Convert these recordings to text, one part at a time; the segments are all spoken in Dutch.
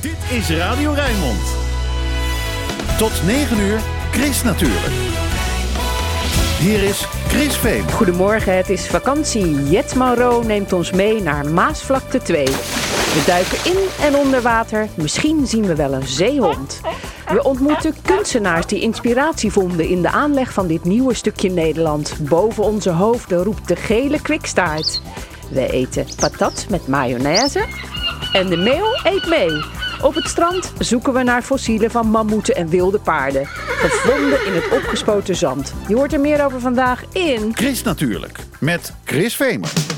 Dit is Radio Rijnmond. Tot 9 uur, Chris natuurlijk. Hier is Chris Veen. Goedemorgen, het is vakantie. Jet Mauro neemt ons mee naar Maasvlakte 2. We duiken in en onder water. Misschien zien we wel een zeehond. We ontmoeten kunstenaars die inspiratie vonden in de aanleg van dit nieuwe stukje Nederland. Boven onze hoofden roept de gele kwikstaart. We eten patat met mayonaise en de meel eet mee. Op het strand zoeken we naar fossielen van mammoeten en wilde paarden. Gevonden in het opgespoten zand. Je hoort er meer over vandaag in... Chris natuurlijk, met Chris Vemer.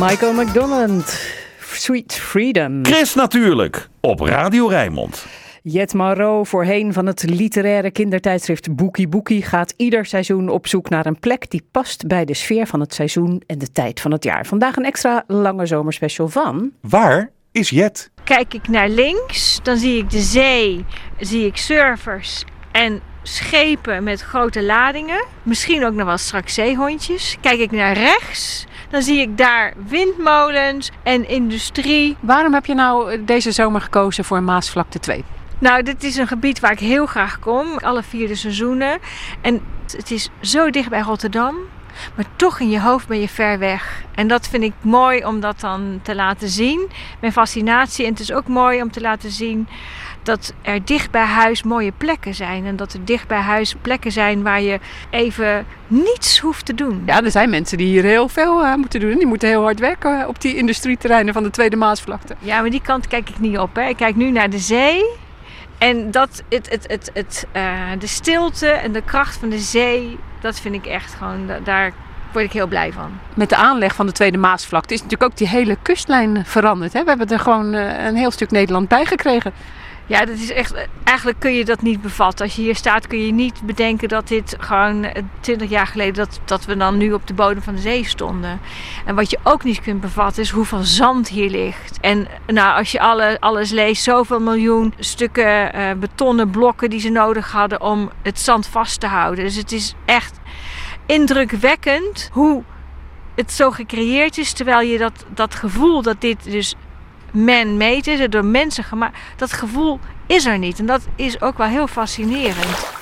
Michael McDonald. Sweet Freedom. Chris natuurlijk, op Radio Rijnmond. Jet Marot, voorheen van het literaire kindertijdschrift Boekie Boekie, gaat ieder seizoen op zoek naar een plek die past bij de sfeer van het seizoen en de tijd van het jaar. Vandaag een extra lange zomerspecial van. Waar is Jet? Kijk ik naar links, dan zie ik de zee, zie ik surfers en schepen met grote ladingen. Misschien ook nog wel straks zeehondjes. Kijk ik naar rechts, dan zie ik daar windmolens en industrie. Waarom heb je nou eh, deze zomer gekozen voor Maasvlakte 2? Nou, dit is een gebied waar ik heel graag kom, alle vier de seizoenen. En het is zo dicht bij Rotterdam, maar toch in je hoofd ben je ver weg. En dat vind ik mooi om dat dan te laten zien. Mijn fascinatie. En het is ook mooi om te laten zien dat er dicht bij huis mooie plekken zijn. En dat er dicht bij huis plekken zijn waar je even niets hoeft te doen. Ja, er zijn mensen die hier heel veel eh, moeten doen. Die moeten heel hard werken eh, op die industrieterreinen van de Tweede Maasvlakte. Ja, maar die kant kijk ik niet op. Hè. Ik kijk nu naar de zee. En dat, het, het, het, het, eh, de stilte en de kracht van de zee, dat vind ik echt gewoon, da- daar word ik heel blij van. Met de aanleg van de Tweede Maasvlakte is natuurlijk ook die hele kustlijn veranderd. Hè? We hebben er gewoon een heel stuk Nederland bij gekregen. Ja, dat is echt. Eigenlijk kun je dat niet bevatten. Als je hier staat, kun je niet bedenken dat dit gewoon eh, 20 jaar geleden dat, dat we dan nu op de bodem van de zee stonden. En wat je ook niet kunt bevatten is hoeveel zand hier ligt. En nou, als je alle, alles leest, zoveel miljoen stukken eh, betonnen blokken die ze nodig hadden om het zand vast te houden. Dus het is echt indrukwekkend hoe het zo gecreëerd is, terwijl je dat, dat gevoel dat dit dus man-made is, door mensen gemaakt, dat gevoel is er niet. En dat is ook wel heel fascinerend.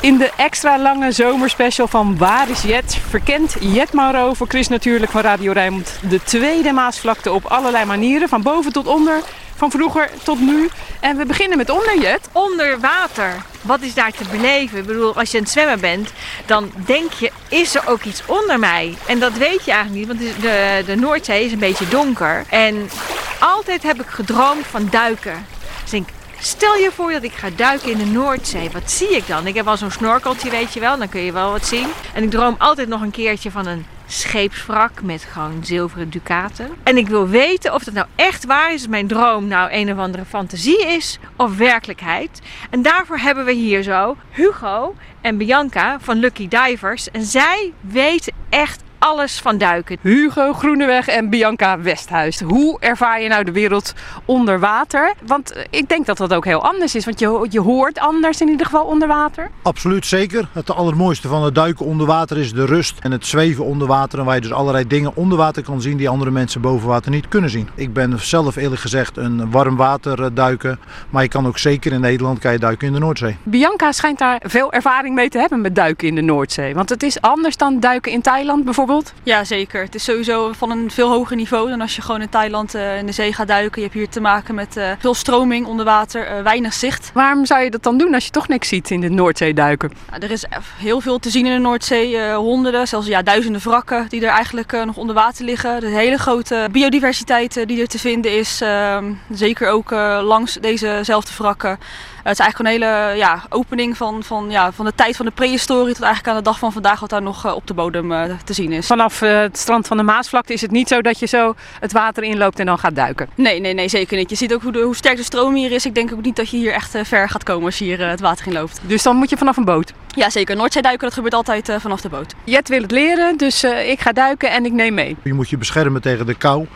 In de extra lange zomerspecial van Waar is Jet verkent Jet Mauro voor Chris natuurlijk van Radio Rijnmond de tweede Maasvlakte op allerlei manieren, van boven tot onder, van vroeger tot nu. En we beginnen met onder Jet. Onder water, wat is daar te beleven? Ik bedoel, als je aan het zwemmen bent, dan denk je, is er ook iets onder mij? En dat weet je eigenlijk niet, want de, de Noordzee is een beetje donker. En altijd heb ik gedroomd van duiken. Dus denk, Stel je voor dat ik ga duiken in de Noordzee. Wat zie ik dan? Ik heb al zo'n snorkeltje, weet je wel. Dan kun je wel wat zien. En ik droom altijd nog een keertje van een scheepswrak met gewoon zilveren ducaten. En ik wil weten of dat nou echt waar is. Mijn droom nou een of andere fantasie is of werkelijkheid. En daarvoor hebben we hier zo Hugo en Bianca van Lucky Divers. En zij weten echt alles van duiken. Hugo Groeneweg en Bianca Westhuis. Hoe ervaar je nou de wereld onder water? Want eh, ik denk dat dat ook heel anders is. Want je, je hoort anders in ieder geval onder water. Absoluut zeker. Het allermooiste van het duiken onder water is de rust en het zweven onder water. En waar je dus allerlei dingen onder water kan zien die andere mensen boven water niet kunnen zien. Ik ben zelf eerlijk gezegd een warm water eh, duiken. Maar je kan ook zeker in Nederland kan je duiken in de Noordzee. Bianca schijnt daar veel ervaring mee te hebben met duiken in de Noordzee. Want het is anders dan duiken in Thailand bijvoorbeeld. Ja, zeker. Het is sowieso van een veel hoger niveau dan als je gewoon in Thailand eh, in de zee gaat duiken. Je hebt hier te maken met eh, veel stroming onder water, eh, weinig zicht. Waarom zou je dat dan doen als je toch niks ziet in de Noordzee duiken? Ja, er is heel veel te zien in de Noordzee. honderden, zelfs ja, duizenden wrakken die er eigenlijk nog onder water liggen. De hele grote biodiversiteit die er te vinden is. ehm, zeker ook langs dezezelfde wrakken. Het is eigenlijk een hele ja, opening van, van, ja, van de tijd van de prehistorie tot eigenlijk aan de dag van vandaag wat daar nog eh, op de bodem eh, te zien is. Vanaf eh, het strand van de Maasvlakte is het niet zo dat je zo het water inloopt en dan gaat duiken. Nee, nee, nee, zeker niet. Je ziet ook hoe, de, hoe sterk de stroom hier is. Ik denk ook niet dat je hier echt eh, ver gaat komen als je hier eh, het water in loopt. Dus dan moet je vanaf een boot. Ja, zeker. Noordzeeduiken, dat gebeurt altijd eh, vanaf de boot. Jet wil het leren, dus eh, ik ga duiken en ik neem mee. Je moet je beschermen tegen de kou.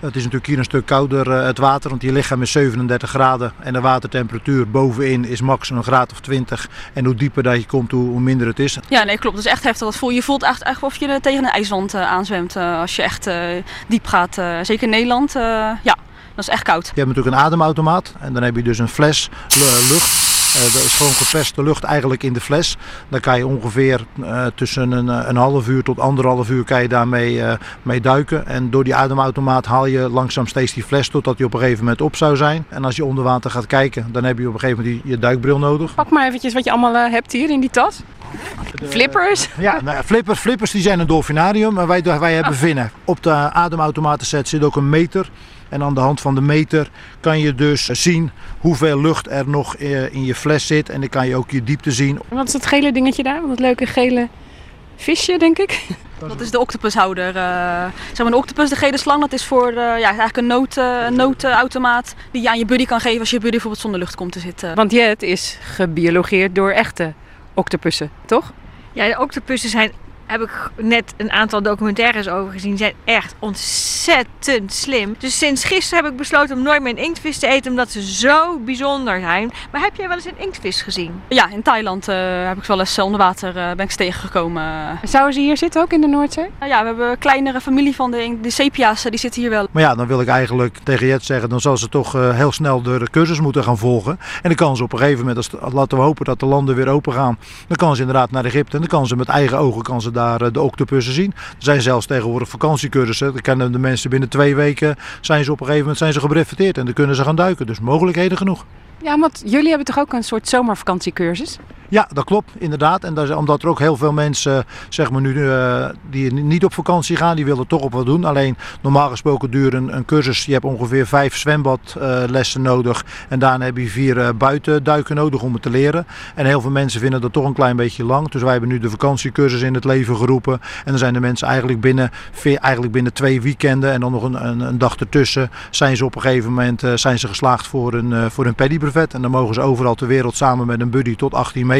Het is natuurlijk hier een stuk kouder eh, het water, want je lichaam is 37 graden en de watertemperatuur bovenin is max een graad of 20. En hoe dieper dat je komt, hoe, minder het is. Ja, nee, klopt. Dat is echt heftig. Dat voel, je voelt echt, echt of je tegen een ijswand eh, aanzwemt eh, als je echt diep gaat. zeker in Nederland. ja, dat is echt koud. Je hebt natuurlijk een ademautomaat en dan heb je dus een fles lu- lucht. Eh, gewoon geperste lucht eigenlijk in de fles. Dan kan je ongeveer eh, tussen een, eh, een half uur tot anderhalf uur kan je daarmee eh, mee duiken. En door die ademautomaat haal je langzaam steeds die fles totdat die op een gegeven moment op zou zijn. En als je onder water gaat kijken, dan heb je op een gegeven moment je duikbril nodig. Pak maar eventjes wat je allemaal eh, hebt hier in die tas. Flippers. Ja, nou, flippers, flippers die zijn een dolfinarium, maar wij, wij hebben vinnen. Op de ademautomatenset zit ook een meter. En aan de hand van de meter kan je dus zien hoeveel lucht er nog eh, in je fles zit. En dan kan je ook je diepte zien. Wat is dat gele dingetje daar? Dat leuke gele visje, denk ik. Dat is de octopushouder. eh zeg maar een octopus, de gele slang, dat is voor eh, ja, eigenlijk een nood, noodautomaat die je aan je buddy kan geven als je buddy bijvoorbeeld zonder lucht komt te zitten. Want Jet is gebiologeerd door echte octopussen, toch? Ja, de octopussen zijn, heb ik net een aantal documentaires over gezien, zijn echt ontzettend slim. Dus sinds gisteren heb ik besloten om nooit meer een inktvis te eten, omdat ze zo bijzonder zijn. Maar heb jij wel eens een inktvis gezien? Ja, in Thailand eh, heb ik wel eens eh, onder water eh, ben ik tegengekomen. Zouden ze hier zitten ook in de Noordzee? Nou ja, we hebben een kleinere familie van de, de sepia's, die zitten hier wel. Maar ja, dan wil ik eigenlijk tegen Jet zeggen, dan zal ze toch eh, heel snel de cursus moeten gaan volgen. En dan kan ze op een gegeven moment, als, laten we hopen dat de landen weer open gaan, dan kan ze inderdaad naar Egypte en dan kan ze met eigen ogen kan ze daar eh, de octopussen zien. Er zijn zelfs tegenwoordig vakantiecursussen. Dan kennen de mensen binnen twee weken zijn ze op een gegeven moment zijn ze en dan kunnen ze gaan duiken. Dus mogelijkheden genoeg. Ja, want jullie hebben toch ook een soort zomervakantiecursus? Ja, dat klopt, inderdaad. En omdat er ook heel veel mensen, zeg maar nu, eh, die niet op vakantie gaan, die willen toch op wat doen. Alleen normaal gesproken duurt een, cursus, je hebt ongeveer vijf zwembadlessen nodig. En daarna heb je vier eh, buitenduiken nodig om het te leren. En heel veel mensen vinden dat toch een klein beetje lang. Dus wij hebben nu de vakantiecursus in het leven geroepen. En dan zijn de mensen eigenlijk binnen, eigenlijk binnen twee weekenden en dan nog een, een, dag ertussen, zijn ze op een gegeven moment eh, zijn ze geslaagd voor een, eh, voor een paddybrevet. En dan mogen ze overal ter wereld samen met een buddy tot 18 meter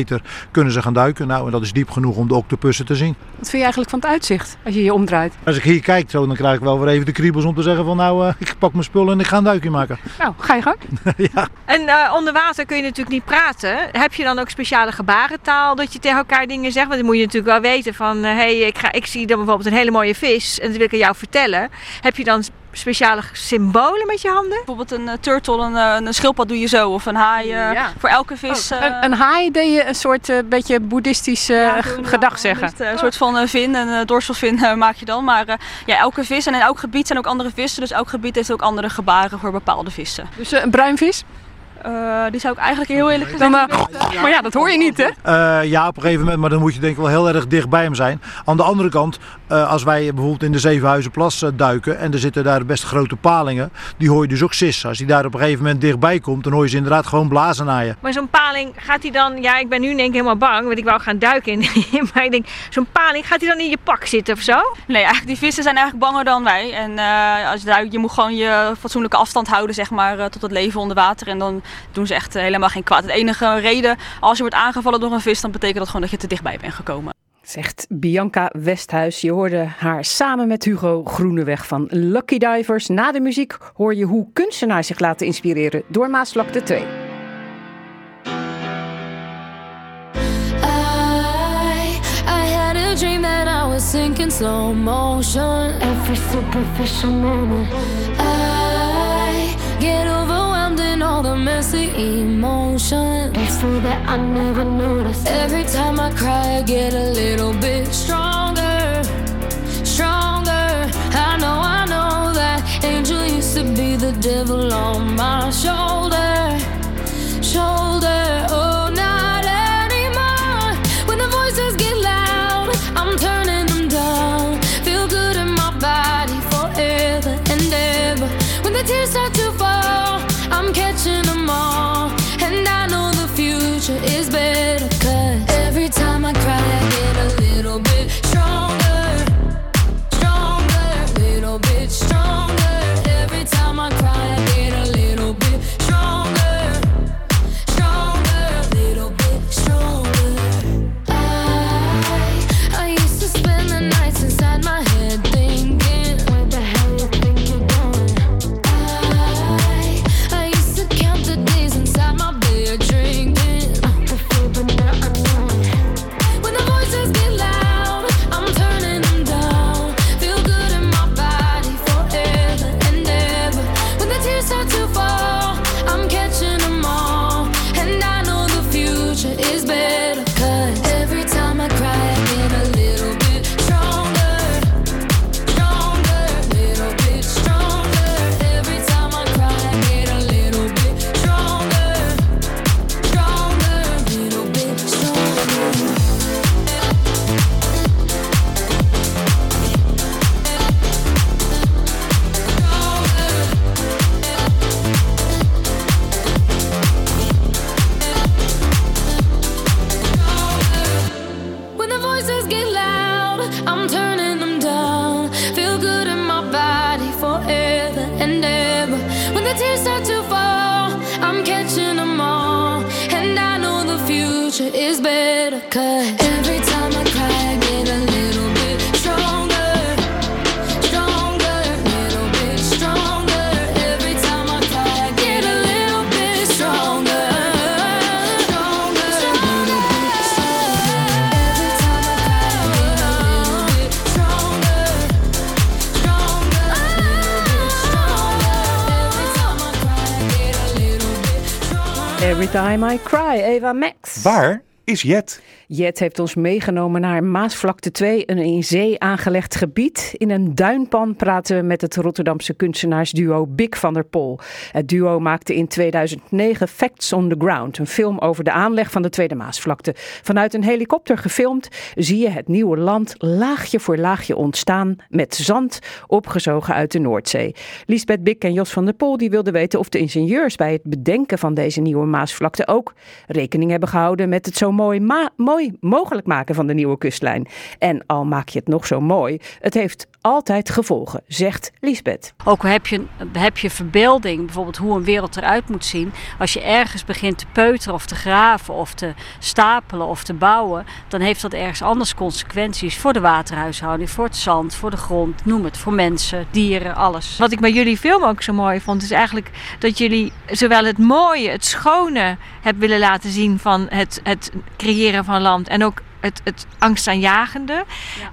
kunnen ze gaan duiken. Nou, en dat is diep genoeg om de octopussen te zien. Wat vind je eigenlijk van het uitzicht als je je omdraait? Als ik hier kijk, zo, dan krijg ik wel weer even de kriebels om te zeggen van nou, eh, ik pak mijn spullen en ik ga een duikje maken. Nou, ga je gang. En eh, onder water kun je natuurlijk niet praten. Heb je dan ook speciale gebarentaal dat je tegen elkaar dingen zegt? Want dan moet je natuurlijk wel weten van... hé, hey, ik, ga, ik zie dan bijvoorbeeld een hele mooie vis en dat wil ik aan jou vertellen. Heb je dan speciale symbolen met je handen? Bijvoorbeeld een eh, turtle, een, eh, een schildpad doe je zo. Of een haai. eh, Ja. Voor elke vis. eh, Een, een haai deed je een soort beetje boeddhistisch ja, g- doen we gedag zeggen. Een soort van vin, een dorselvin maak je dan. Maar ja, elke vis en in elk gebied zijn ook andere vissen. Dus elk gebied heeft ook andere gebaren voor bepaalde vissen. Dus een bruinvis? Eh, die zou ik eigenlijk heel eerlijk gezegd Dan, eh, maar ja, dat hoor je niet, hè? Eh, ja, op een gegeven moment, maar dan moet je denk ik wel heel erg dicht bij hem zijn. Aan de andere kant, eh, als wij bijvoorbeeld in de Zevenhuizenplas duiken en er zitten daar best grote palingen, die hoor je dus ook sissen. Als die daar op een gegeven moment dichtbij komt, dan hoor je ze inderdaad gewoon blazen naar je. Maar zo'n paling, gaat hij dan... Ja, ik ben nu denk ik helemaal bang, want ik wou gaan duiken. In, maar ik denk, zo'n paling, gaat hij dan in je pak zitten of zo? Nee, eigenlijk die vissen zijn eigenlijk banger dan wij. En eh, als je, duikt, je moet gewoon je fatsoenlijke afstand houden zeg maar, eh, tot het leven onder water. En dan doen ze echt eh, helemaal geen kwaad. Het enige reden, als je wordt aangevallen door een vis, dan betekent dat gewoon dat je te dichtbij bent gekomen. Zegt Bianca Westhuis. Je hoorde haar samen met Hugo Groeneweg van Lucky Divers. Na de muziek hoor je hoe kunstenaars zich laten inspireren door Maasvlakte 2. I, I had a dream that I was sinking slow motion. Every superficial moment. I get in all the messy emotions. It's so that I never notice. Every time I cry, I get a little bit stronger. Every time I cry, Eva Max. Waar? is Jet. Jet heeft ons meegenomen naar Maasvlakte 2, een in zee aangelegd gebied. In een duinpan praten we met het Rotterdamse kunstenaarsduo Big van der Pol. Het duo maakte in 2009 Facts on the Ground, een film over de aanleg van de Tweede Maasvlakte. Vanuit een helikopter gefilmd zie je het nieuwe land laagje voor laagje ontstaan met zand opgezogen uit de Noordzee. Lisbeth Bik en Jos van der Pol die wilden weten of de ingenieurs bij het bedenken van deze nieuwe Maasvlakte ook rekening hebben gehouden met het zo mooi, ma- mogelijk maken van de nieuwe kustlijn. En al maak je het nog zo mooi, het heeft altijd gevolgen, zegt Lisbeth. Ook heb je, heb je verbeelding, bijvoorbeeld hoe een wereld eruit moet zien. Als je ergens begint te peuteren of te graven of te stapelen of te bouwen, dan heeft dat ergens anders consequenties voor de waterhuishouding, voor het zand, voor de grond, noem het, voor mensen, dieren, alles. Wat ik bij jullie film ook zo mooi vond, is eigenlijk dat jullie zowel het mooie, het schone hebben willen laten zien van het, het creëren van land en ook het, het angstaanjagende.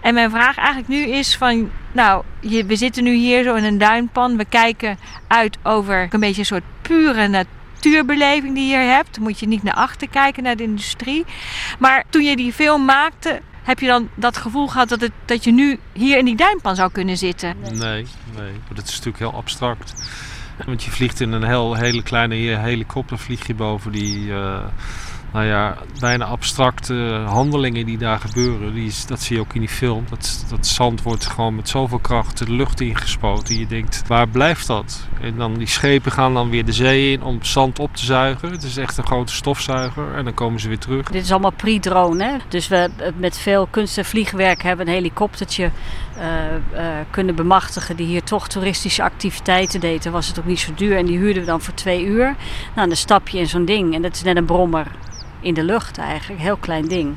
En mijn vraag eigenlijk nu is van, nou, je, we zitten nu hier zo in een duinpan. We kijken uit over een beetje een soort pure natuurbeleving die je hier hebt. Dan moet je niet naar achter kijken, naar de industrie. Maar toen je die film maakte, heb je dan dat gevoel gehad dat, het, dat je nu hier in die duinpan zou kunnen zitten? Nee, nee. Dat is natuurlijk heel abstract. Want je vliegt in een heel, hele kleine helikopter vlieg je boven die... eh, nou ja, bijna abstracte handelingen die daar gebeuren. Die, dat zie je ook in die film. Dat, zand wordt gewoon met zoveel kracht de lucht ingespoten. Je denkt, waar blijft dat? En dan die schepen gaan dan weer de zee in om zand op te zuigen. Het is echt een grote stofzuiger. En dan komen ze weer terug. Dit is allemaal pre-drone? Dus we eh, met veel kunst- en vliegwerk hebben een helikoptertje eh, eh, kunnen bemachtigen die hier toch toeristische activiteiten deed. Dan was het ook niet zo duur en die huurden we dan voor twee uur. Nou, dan stap je in zo'n ding en dat is net een brommer in de lucht eigenlijk, heel klein ding.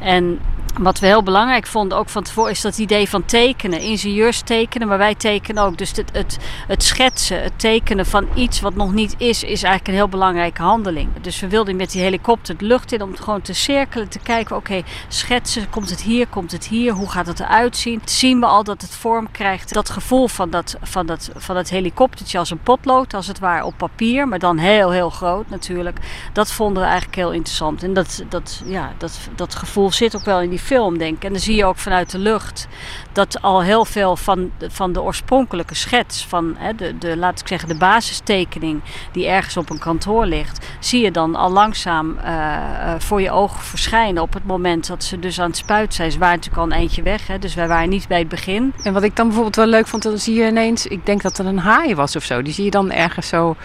En wat we heel belangrijk vonden, ook van tevoren, is dat idee van tekenen. Ingenieurs tekenen, maar wij tekenen ook. Dus het, het, het schetsen, het tekenen van iets wat nog niet is, is eigenlijk een heel belangrijke handeling. Dus we wilden met die helikopter de lucht in om gewoon te cirkelen, te kijken, oké, schetsen, komt het hier, komt het hier, hoe gaat het eruit zien? Zien we al dat het vorm krijgt, dat gevoel van dat, van dat, van dat helikoptertje als een potlood, als het ware op papier, maar dan heel, heel groot natuurlijk. Dat vonden we eigenlijk heel interessant. En dat, dat, ja, dat, dat gevoel zit ook wel in die film, denk ik. En dan zie je ook vanuit de lucht dat al heel veel van, van de oorspronkelijke schets, van hè, de, de, laat ik zeggen, de basistekening die ergens op een kantoor ligt, zie je dan al langzaam eh, eh, voor je ogen verschijnen op het moment dat ze dus aan het spuiten zijn. Ze waren natuurlijk al een eindje weg, hè, dus wij waren niet bij het begin. En wat ik dan bijvoorbeeld wel leuk vond, dan zie je ineens, ik denk dat er een haai was of zo. Die zie je dan ergens zo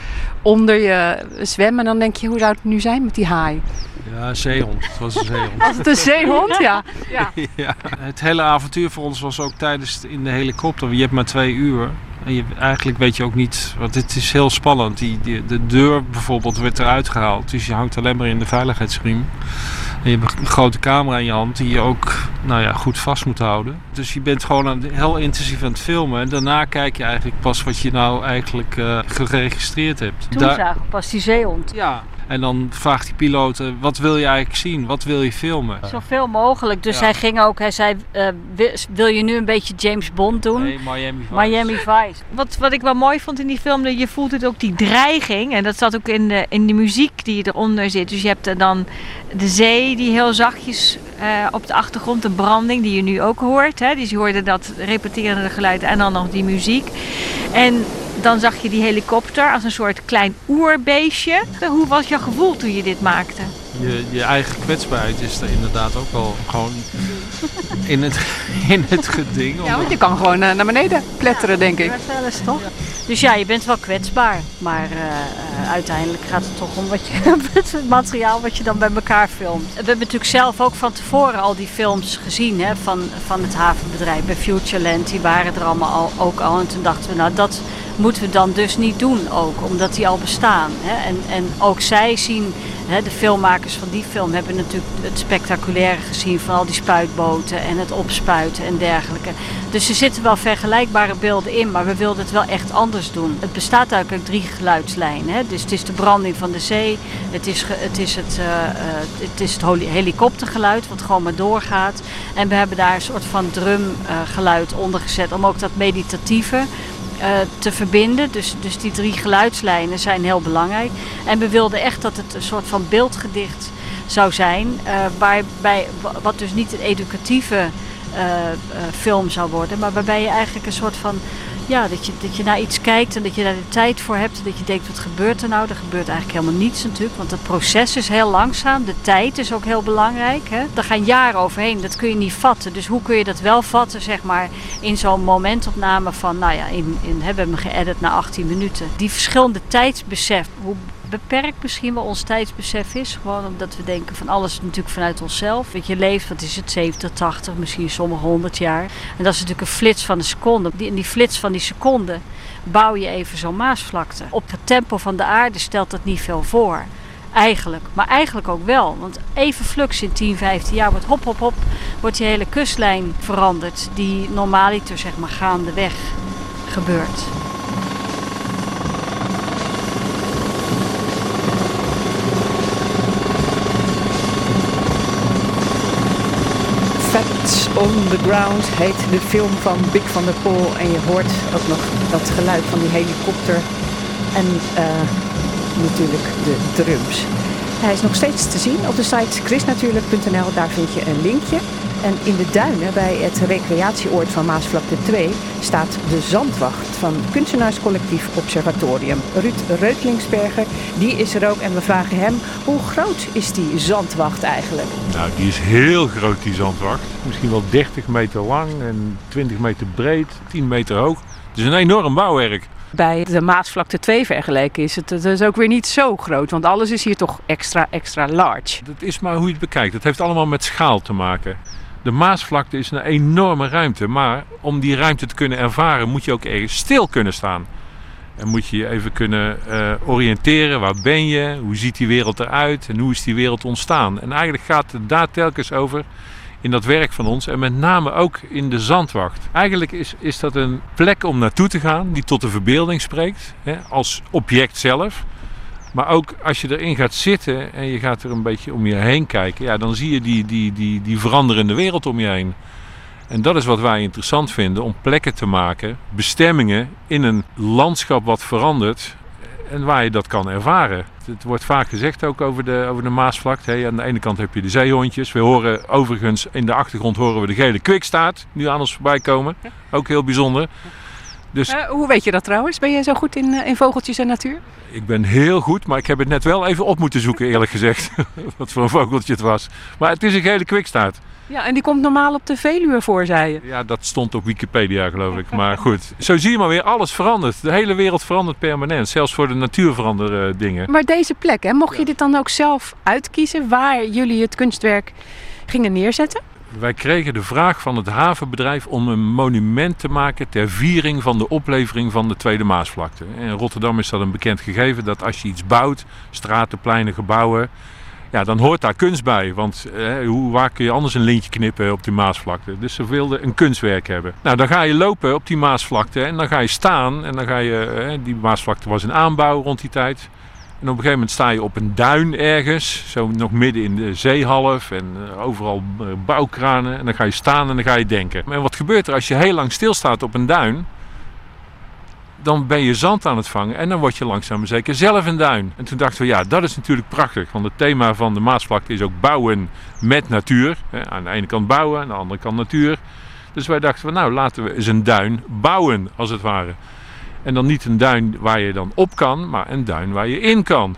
onder je zwemmen. En dan denk je, hoe zou het nu zijn met die haai? Ja, zeehond. Het was een zeehond. Was het een zeehond? Ja. ja. Ja, het hele avontuur voor ons was ook tijdens in de helikopter. Je hebt maar twee uur. En je, eigenlijk weet je ook niet, want het is heel spannend. Die, die, de deur bijvoorbeeld werd eruit gehaald. Dus je hangt alleen maar in de veiligheidsriem. En je hebt een grote camera in je hand die je ook nou ja, goed vast moet houden. Dus je bent gewoon aan, heel intensief aan het filmen. En daarna kijk je eigenlijk pas wat je nou eigenlijk eh, geregistreerd hebt. Toen Daar- zagen we pas die zeehond. Ja. En dan vraagt die piloot, eh, wat wil je eigenlijk zien? Wat wil je filmen? Zoveel mogelijk. Dus Ja. hij ging ook, hij zei, eh, wil, je nu een beetje James Bond doen? Nee, Miami Vice. Miami Vice. Wat, wat ik wel mooi vond in die film, dat je voelt het ook die dreiging. En dat zat ook in de, in de muziek die eronder zit. Dus je hebt dan de zee die heel zachtjes eh, op de achtergrond, de branding die je nu ook hoort. Hè? Dus je hoorde dat repeterende geluid en dan nog die muziek. En dan zag je die helikopter als een soort klein oerbeestje. Hoe was gevoel toen je dit maakte? Je, je eigen kwetsbaarheid is er inderdaad ook wel gewoon in het, in het geding. Ja, want je kan gewoon eh, naar beneden pletteren, denk ik. Dat wel eens toch? Dus ja, je bent wel kwetsbaar. Maar eh, eh, uiteindelijk gaat het toch om wat je, het materiaal wat je dan bij elkaar filmt. We hebben natuurlijk zelf ook van tevoren al die films gezien hè, van, van het havenbedrijf bij Futureland. Die waren er allemaal al, ook al. En toen dachten we, nou dat moeten we dan dus niet doen ook. Omdat die al bestaan. Hè. En, en ook zij zien, de filmmakers van die film hebben natuurlijk het spectaculaire gezien van al die spuitboten en het opspuiten en dergelijke. Dus er zitten wel vergelijkbare beelden in, maar we wilden het wel echt anders doen. Het bestaat eigenlijk uit drie geluidslijnen. Dus het is de branding van de zee, het is, het, is het, eh, eh, het, is het helikoptergeluid wat gewoon maar doorgaat. En we hebben daar een soort van drumgeluid onder gezet om ook dat meditatieve te verbinden. Dus, dus die drie geluidslijnen zijn heel belangrijk. En we wilden echt dat het een soort van beeldgedicht zou zijn. eh, waarbij, wa- wat dus niet een educatieve eh, eh, film zou worden, maar waarbij je eigenlijk een soort van. Ja, dat je, dat je naar iets kijkt en dat je daar de tijd voor hebt. En dat je denkt, wat gebeurt er nou? Er gebeurt eigenlijk helemaal niets natuurlijk. Want het proces is heel langzaam. De tijd is ook heel belangrijk. Hè? Daar gaan jaren overheen. Dat kun je niet vatten. Dus hoe kun je dat wel vatten, zeg maar, in zo'n momentopname van, nou ja, in, in, hè, we hebben hem geëdit naar 18 minuten. Die verschillende tijdsbesef, hoe beperkt misschien wel ons tijdsbesef is. Gewoon omdat we denken van alles natuurlijk vanuit onszelf. Weet je, leeft, wat is het, 70, 80, misschien sommige 100 jaar. En dat is natuurlijk een flits van een seconde. Die, in die flits van die seconde bouw je even zo'n maasvlakte. Op het tempo van de aarde stelt dat niet veel voor. Eigenlijk. Maar eigenlijk ook wel. Want even flux in 10, 15 jaar wordt hop, hop, hop. Wordt die hele kustlijn veranderd. Die normaaliter zeg maar gaandeweg gebeurt. Facts on the Ground heet de film van Big van der Pol. En je hoort ook nog dat geluid van die helikopter. En eh, natuurlijk de drums. Hij is nog steeds te zien op de site chrisnatuurlijk.nl. Daar vind je een linkje. En in de duinen bij het recreatieoord van Maasvlakte 2 staat de Zandwacht van kunstenaarscollectief Observatorium. Ruud Reutlingsberger, die is er ook en we vragen hem hoe groot is die Zandwacht eigenlijk? Nou, die is heel groot, die zandwacht. Misschien wel 30 meter lang en 20 meter breed, 10 meter hoog. Het is een enorm bouwwerk. Bij de Maasvlakte 2 vergeleken is het, het is ook weer niet zo groot. Want alles is hier toch extra, extra large. Dat is maar hoe je het bekijkt. Het heeft allemaal met schaal te maken. De Maasvlakte is een enorme ruimte, maar om die ruimte te kunnen ervaren moet je ook ergens stil kunnen staan. En moet je je even kunnen eh, oriënteren. Waar ben je? Hoe ziet die wereld eruit? En hoe is die wereld ontstaan? En eigenlijk gaat het daar telkens over in dat werk van ons. En met name ook in de zandwacht. Eigenlijk is, is dat een plek om naartoe te gaan die tot de verbeelding spreekt. Hè, als object zelf. Maar ook als je erin gaat zitten en je gaat er een beetje om je heen kijken. Ja, dan zie je die, die, die, die veranderende wereld om je heen. En dat is wat wij interessant vinden, om plekken te maken, bestemmingen in een landschap wat verandert en waar je dat kan ervaren. Het wordt vaak gezegd ook over de, over de Maasvlakte. Hè. Aan de ene kant heb je de zeehondjes. We horen overigens in de achtergrond horen we de gele kwikstaart nu aan ons voorbij komen. Ook heel bijzonder. Dus Eh, hoe weet je dat trouwens? Ben jij zo goed in, eh, in vogeltjes en natuur? ik ben heel goed, maar ik heb het net wel even op moeten zoeken eerlijk gezegd. Wat voor een vogeltje het was. Maar het is een gele kwikstaart. Ja, en die komt normaal op de Veluwe voor, zei je. Ja, dat stond op Wikipedia geloof ik. Maar goed, zo zie je maar weer, alles verandert. De hele wereld verandert permanent. Zelfs voor de natuur veranderen dingen. Maar deze plek, hè, mocht je dit dan ook zelf uitkiezen waar jullie het kunstwerk gingen neerzetten? Wij kregen de vraag van het havenbedrijf om een monument te maken ter viering van de oplevering van de Tweede Maasvlakte. In Rotterdam is dat een bekend gegeven dat als je iets bouwt, straten, pleinen, gebouwen, ja, dan hoort daar kunst bij. Want eh, hoe, waar kun je anders een lintje knippen op die Maasvlakte? Dus ze wilden een kunstwerk hebben. Nou, dan ga je lopen op die Maasvlakte en dan ga je staan. En dan ga je, eh, die Maasvlakte was in aanbouw rond die tijd. En op een gegeven moment sta je op een duin ergens, zo nog midden in de zeehalf en eh, overal eh, bouwkranen. En dan ga je staan en dan ga je denken. En wat gebeurt er als je heel lang stilstaat op een duin? Dan ben je zand aan het vangen en dan word je langzaam maar zeker zelf een duin. En toen dachten we, ja, dat is natuurlijk prachtig. Want het thema van de Maasvlakte is ook bouwen met natuur. Aan de ene kant bouwen, aan de andere kant natuur. Dus wij dachten, van, nou laten we eens een duin bouwen, als het ware. En dan niet een duin waar je dan op kan, maar een duin waar je in kan.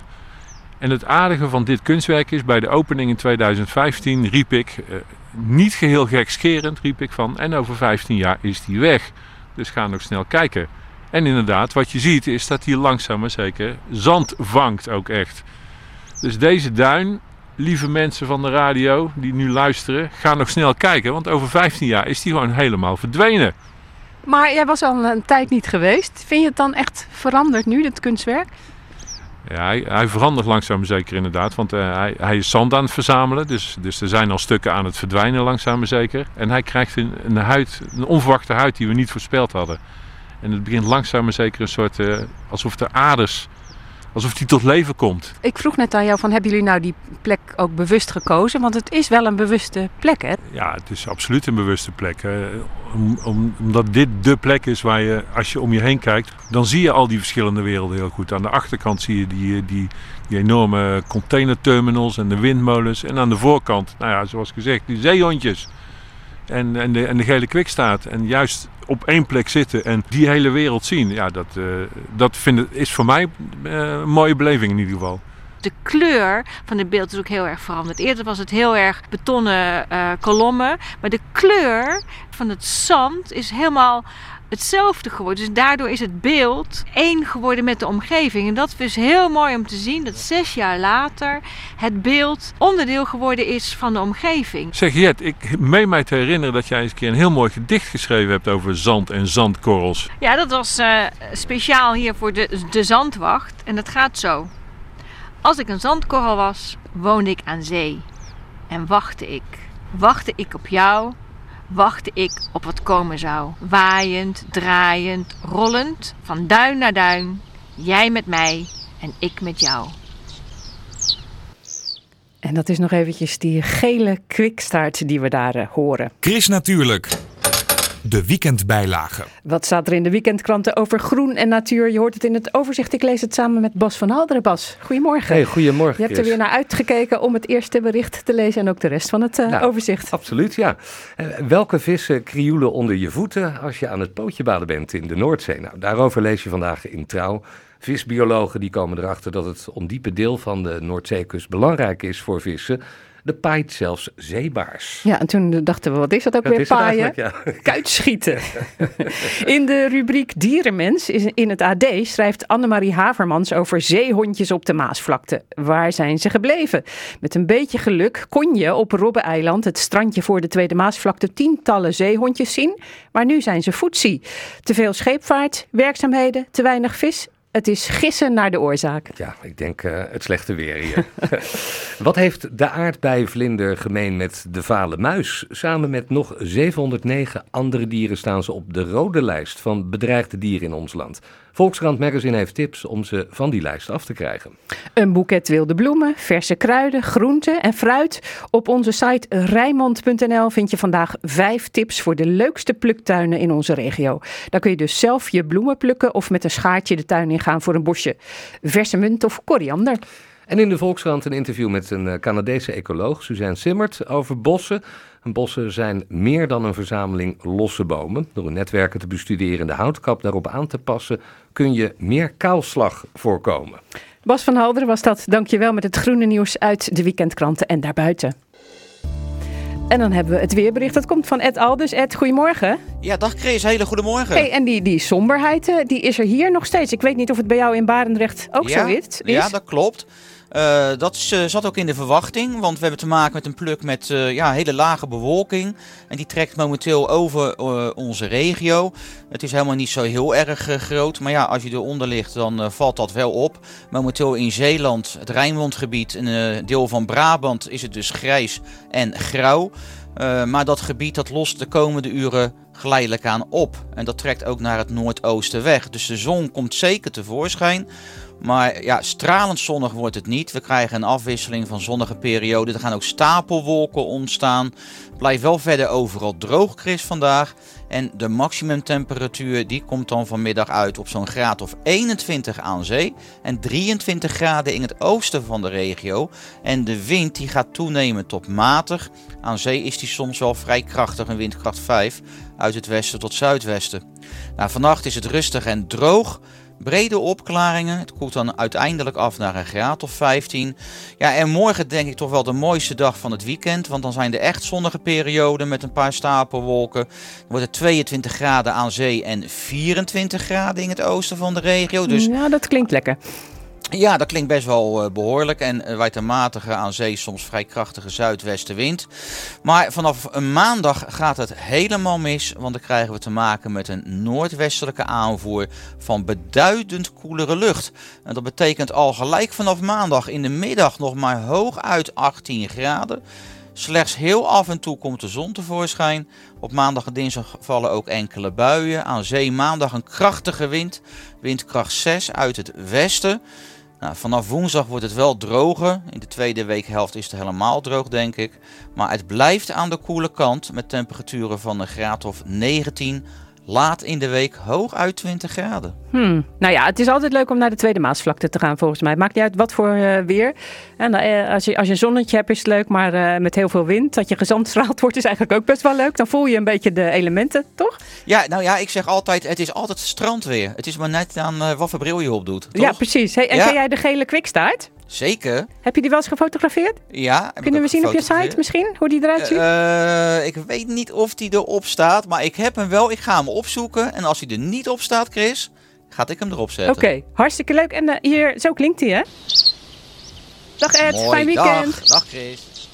En het aardige van dit kunstwerk is, bij de opening in 2015 riep ik, eh, niet geheel gekscherend, riep ik van, en over 15 jaar is die weg. Dus ga nog snel kijken. En inderdaad, wat je ziet is dat hij langzaam maar zeker zand vangt ook echt. Dus deze duin, lieve mensen van de radio die nu luisteren, ga nog snel kijken, want over 15 jaar is die gewoon helemaal verdwenen. Maar jij was al een tijd niet geweest. Vind je het dan echt veranderd nu, dit kunstwerk? Ja, hij, hij verandert langzaam zeker inderdaad, want eh, hij, hij is zand aan het verzamelen. Dus, dus er zijn al stukken aan het verdwijnen langzaam zeker. En hij krijgt een, een huid, een onverwachte huid die we niet voorspeld hadden. En het begint langzaam maar zeker een soort, eh, alsof de aders, alsof die tot leven komt. Ik vroeg net aan jou van, hebben jullie nou die plek ook bewust gekozen? Want het is wel een bewuste plek, hè? Ja, het is absoluut een bewuste plek. hè. Om, om, omdat dit de plek is waar je, als je om je heen kijkt, dan zie je al die verschillende werelden heel goed. Aan de achterkant zie je die, die, Die enorme containerterminals en de windmolens. En aan de voorkant, nou ja, zoals gezegd, die zeehondjes. En, en, de, en de gele kwikstaart. En juist op één plek zitten en die hele wereld zien. Ja, dat, eh, dat vind is voor mij eh, een mooie beleving in ieder geval. De kleur van het beeld is ook heel erg veranderd. Eerder was het heel erg betonnen eh, kolommen. Maar de kleur van het zand is helemaal hetzelfde geworden. Dus daardoor is het beeld één geworden met de omgeving. En dat is heel mooi om te zien dat zes jaar later het beeld onderdeel geworden is van de omgeving. Zeg Jet, ik meen mij te herinneren dat jij eens een keer een heel mooi gedicht geschreven hebt over zand en zandkorrels. Ja, dat was eh, speciaal hier voor de, de zandwacht. En dat gaat zo. Als ik een zandkorrel was, woonde ik aan zee. En wachtte ik. Wachtte ik op jou. Wachtte ik op wat komen zou. Waaiend, draaiend, rollend, van duin naar duin. Jij met mij en ik met jou. En dat is nog eventjes die gele kwikstaart die we daar eh, horen. Chris Natuurlijk. De weekendbijlage. Wat staat er in de weekendkranten over groen en natuur? Je hoort het in het overzicht. Ik lees het samen met Bas van Halderen. Bas, goedemorgen. Hey, goedemorgen. Je hebt er weer naar uitgekeken om het eerste bericht te lezen en ook de rest van het eh, Ja, overzicht. Absoluut, ja. Eh, welke vissen krioelen onder je voeten als je aan het pootje baden bent in de Noordzee? Nou, daarover lees je vandaag in Trouw. Visbiologen die komen erachter dat het ondiepe deel van de Noordzeekust belangrijk is voor vissen. De paait zelfs zeebaars. Ja, en toen dachten we, wat is dat ook weer paaien? Ja. Kuitschieten. in de rubriek Dierenmens is in het AD schrijft Annemarie Havermans over zeehondjes op de Maasvlakte. Waar zijn ze gebleven? Met een beetje geluk kon je op Robbe-eiland, het strandje voor de Tweede Maasvlakte, tientallen zeehondjes zien. Maar nu zijn ze voetzie. Te veel scheepvaart, werkzaamheden, te weinig vis. Het is gissen naar de oorzaak. Ja, ik denk eh, het slechte weer hier. Wat heeft de aardbeivlinder gemeen met de vale muis? Samen met nog 709 andere dieren staan ze op de rode lijst van bedreigde dieren in ons land. Volkskrant Magazine heeft tips om ze van die lijst af te krijgen. Een boeket wilde bloemen, verse kruiden, groenten en fruit. Op onze site rijmond.nl vind je vandaag vijf tips voor de leukste pluktuinen in onze regio. Daar kun je dus zelf je bloemen plukken of met een schaartje de tuin ingaan voor een bosje. Verse munt of koriander. En in de Volkskrant een interview met een eh, Canadese ecoloog, Suzanne Simmert, over bossen. En bossen zijn meer dan een verzameling losse bomen. Door hun netwerken te bestuderen en de houtkap daarop aan te passen, kun je meer kaalslag voorkomen. Bas van Halderen was dat. Dankjewel met het groene nieuws uit de weekendkranten en daarbuiten. En dan hebben we het weerbericht. Dat komt van Ed Aldus. Ed, goedemorgen. Ja, dag Chris, hele goedemorgen. Hey, en die, die somberheid, eh, die is er hier nog steeds. Ik weet niet of het bij jou in Barendrecht ook ja, zo is. is. Ja, dat klopt. Eh, dat eh, zat ook in de verwachting, want we hebben te maken met een pluk met eh, ja, hele lage bewolking. En die trekt momenteel over onze regio. Het is helemaal niet zo heel erg groot, maar ja, als je eronder ligt, dan valt dat wel op. Momenteel in Zeeland, het Rijnmondgebied, een eh, deel van Brabant, is het dus grijs en grauw. Maar dat gebied dat lost de komende uren geleidelijk aan op. En dat trekt ook naar het noordoosten weg. Dus de zon komt zeker tevoorschijn. Maar ja, stralend zonnig wordt het niet. We krijgen een afwisseling van zonnige perioden. Er gaan ook stapelwolken ontstaan. Blijft wel verder overal droog, Chris, vandaag. En de maximumtemperatuur die komt dan vanmiddag uit op zo'n graad of 21 aan zee. En 23 graden in het oosten van de regio. En de wind die gaat toenemen tot matig. Aan zee is die soms wel vrij krachtig, een windkracht 5. Uit het westen tot zuidwesten. Nou, vannacht is het rustig en droog. Brede opklaringen. Het koelt dan uiteindelijk af naar een graad of 15. Ja, en morgen denk ik toch wel de mooiste dag van het weekend. Want dan zijn er echt zonnige perioden met een paar stapelwolken. Dan wordt het 22 graden aan zee en 24 graden in het oosten van de regio. Dus Ja, dat klinkt lekker. Ja, dat klinkt best wel eh, behoorlijk. En uh, een matige aan zee, soms vrij krachtige zuidwestenwind. Maar vanaf een maandag gaat het helemaal mis. Want dan krijgen we te maken met een noordwestelijke aanvoer van beduidend koelere lucht. En dat betekent al gelijk vanaf maandag in de middag nog maar hooguit 18 graden. Slechts heel af en toe komt de zon tevoorschijn. Op maandag en dinsdag vallen ook enkele buien. Aan zee maandag een krachtige wind. Windkracht 6 uit het westen. Nou, vanaf woensdag wordt het wel droger. In de tweede weekhelft is het helemaal droog, denk ik. Maar het blijft aan de koele kant met temperaturen van een graad of 19. Laat in de week hooguit 20 graden. Hmm. Nou ja, het is altijd leuk om naar de Tweede Maasvlakte te gaan volgens mij. Het maakt niet uit wat voor eh, weer. En eh, als, je, als je een zonnetje hebt is het leuk, maar eh, met heel veel wind, dat je gezandstraald wordt is eigenlijk ook best wel leuk. Dan voel je een beetje de elementen, toch? Ja, nou ja, ik zeg altijd, het is altijd strandweer. Het is maar net aan wat voor bril je op doet, toch? Ja, precies. Hey, en Ja. ken jij de gele kwikstaart? Zeker. Heb je die wel eens gefotografeerd? Ja. Kunnen we zien op je site misschien, hoe die eruit ziet? Eh, ik weet niet of die erop staat, maar ik heb hem wel. Ik ga hem opzoeken. En als hij er niet op staat, Chris, ga ik hem erop zetten. Oké, hartstikke leuk. En eh, hier, zo klinkt hij, hè? Dag Ed, Mooi, fijn weekend. Dag, dag Chris.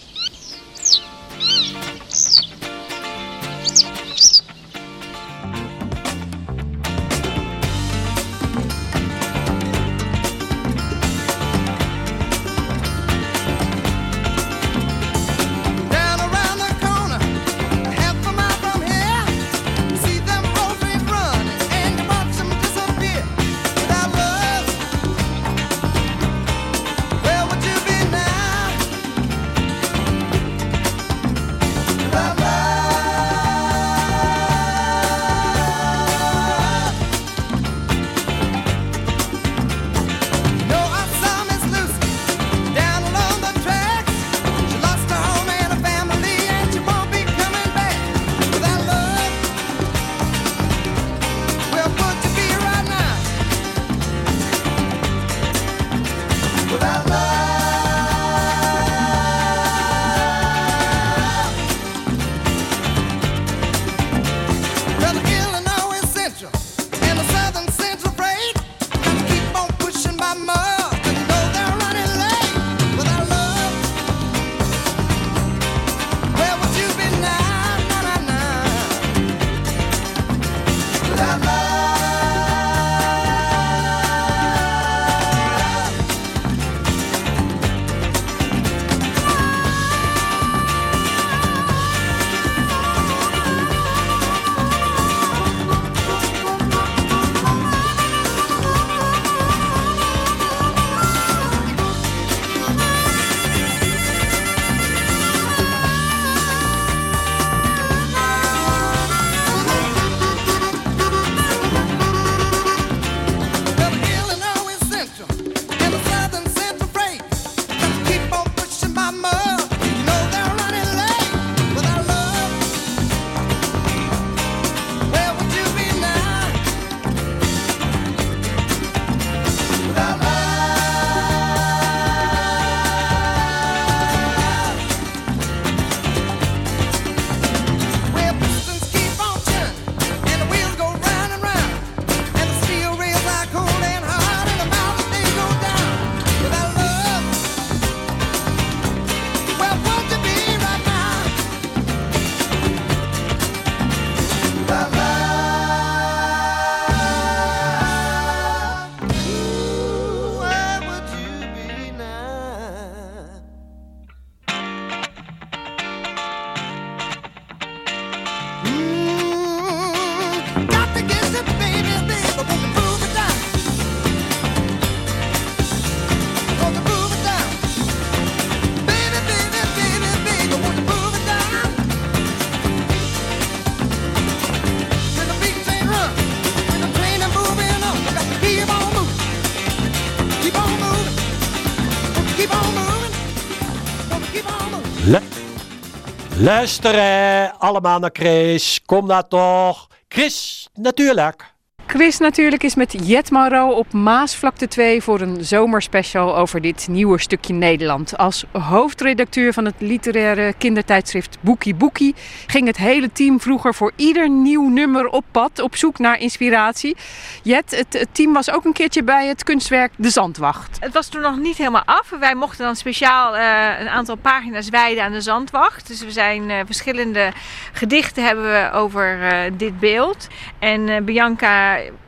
Luisteren allemaal naar Chris. Kom daar toch. Chris, natuurlijk. Chris natuurlijk is met Jet Mauro op Maasvlakte 2 voor een zomerspecial over dit nieuwe stukje Nederland. Als hoofdredacteur van het literaire kindertijdschrift Boekie Boekie ging het hele team vroeger voor ieder nieuw nummer op pad op zoek naar inspiratie. Jet, het, team was ook een keertje bij het kunstwerk De Zandwacht. Het was toen nog niet helemaal af. Wij mochten dan speciaal eh, een aantal pagina's wijden aan de zandwacht. Dus we zijn eh, verschillende gedichten hebben we over eh, dit beeld. En eh,